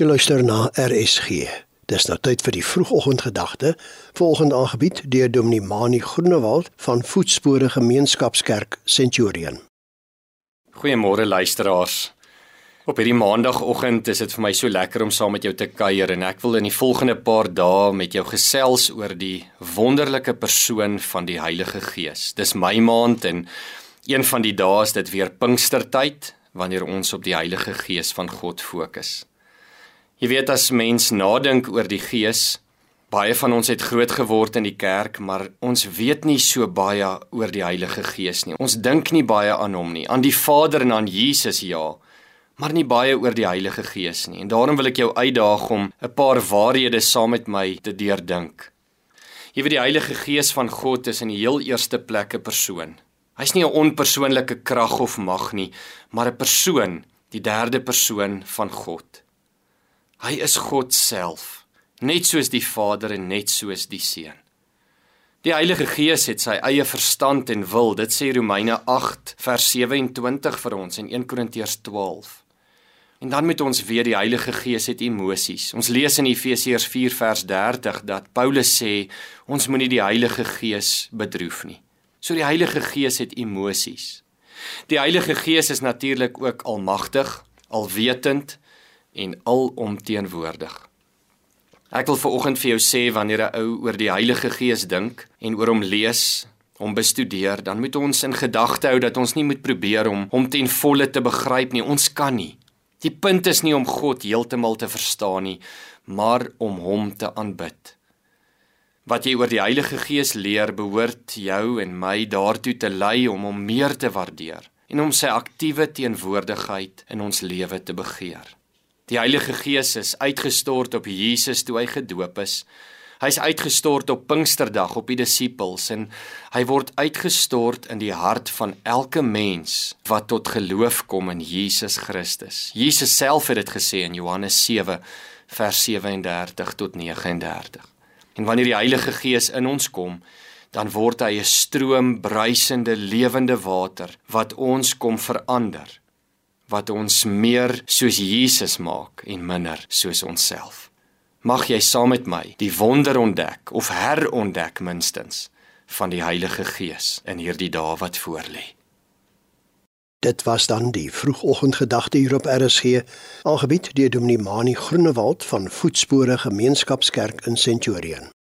Jy luister na RSG. Dis nou tyd vir die vroegoggendgedagte, volgende aangebied deur Dominee Mani Groenewald van Voetspore Gemeenskapskerk Centurion. Goeiemôre luisteraars. Op hierdie maandagooggend is dit vir my so lekker om saam met jou te kuier en ek wil in die volgende paar dae met jou gesels oor die wonderlike persoon van die Heilige Gees. Dis my maand en een van die dae is dit weer Pinkstertyd wanneer ons op die Heilige Gees van God fokus. Jy weet as mens nadink oor die Gees, baie van ons het groot geword in die kerk, maar ons weet nie so baie oor die Heilige Gees nie. Ons dink nie baie aan hom nie, aan die Vader en aan Jesus ja, maar nie baie oor die Heilige Gees nie. En daarom wil ek jou uitdaag om 'n paar waarhede saam met my te deurdink. Jy weet die Heilige Gees van God is in die heel eerste plek 'n persoon. Hy's nie 'n onpersoonlike krag of mag nie, maar 'n persoon, die derde persoon van God. Hy is God self, net soos die Vader en net soos die Seun. Die Heilige Gees het sy eie verstand en wil, dit sê Romeine 8 vers 27 vir ons en 1 Korintiërs 12. En dan moet ons weet die Heilige Gees het emosies. Ons lees in Efesiërs 4 vers 30 dat Paulus sê ons moenie die Heilige Gees bedroef nie. So die Heilige Gees het emosies. Die Heilige Gees is natuurlik ook almagtig, alwetend, en alomteenwoordig. Ek wil veraloggend vir jou sê wanneer 'n ou oor die Heilige Gees dink en oor hom lees, hom bestudeer, dan moet ons in gedagte hou dat ons nie moet probeer om hom ten volle te begryp nie. Ons kan nie. Die punt is nie om God heeltemal te verstaan nie, maar om hom te aanbid. Wat jy oor die Heilige Gees leer, behoort jou en my daartoe te lei om hom meer te waardeer en om sy aktiewe teenwoordigheid in ons lewe te begeer. Die Heilige Gees is uitgestort op Jesus toe hy gedoop is. Hy's uitgestort op Pinksterdag op die disippels en hy word uitgestort in die hart van elke mens wat tot geloof kom in Jesus Christus. Jesus self het dit gesê in Johannes 7 vers 37 tot 39. En wanneer die Heilige Gees in ons kom, dan word hy 'n stroom bruisende lewende water wat ons kom verander wat ons meer soos Jesus maak en minder soos onsself. Mag jy saam met my die wonder ontdek of herontdek minstens van die Heilige Gees in hierdie dae wat voorlê. Dit was dan die vroegoggendgedagte hier op RSG, aangebied deur Dominee Mani Groenewald van Voetspore Gemeenskapskerk in Centurion.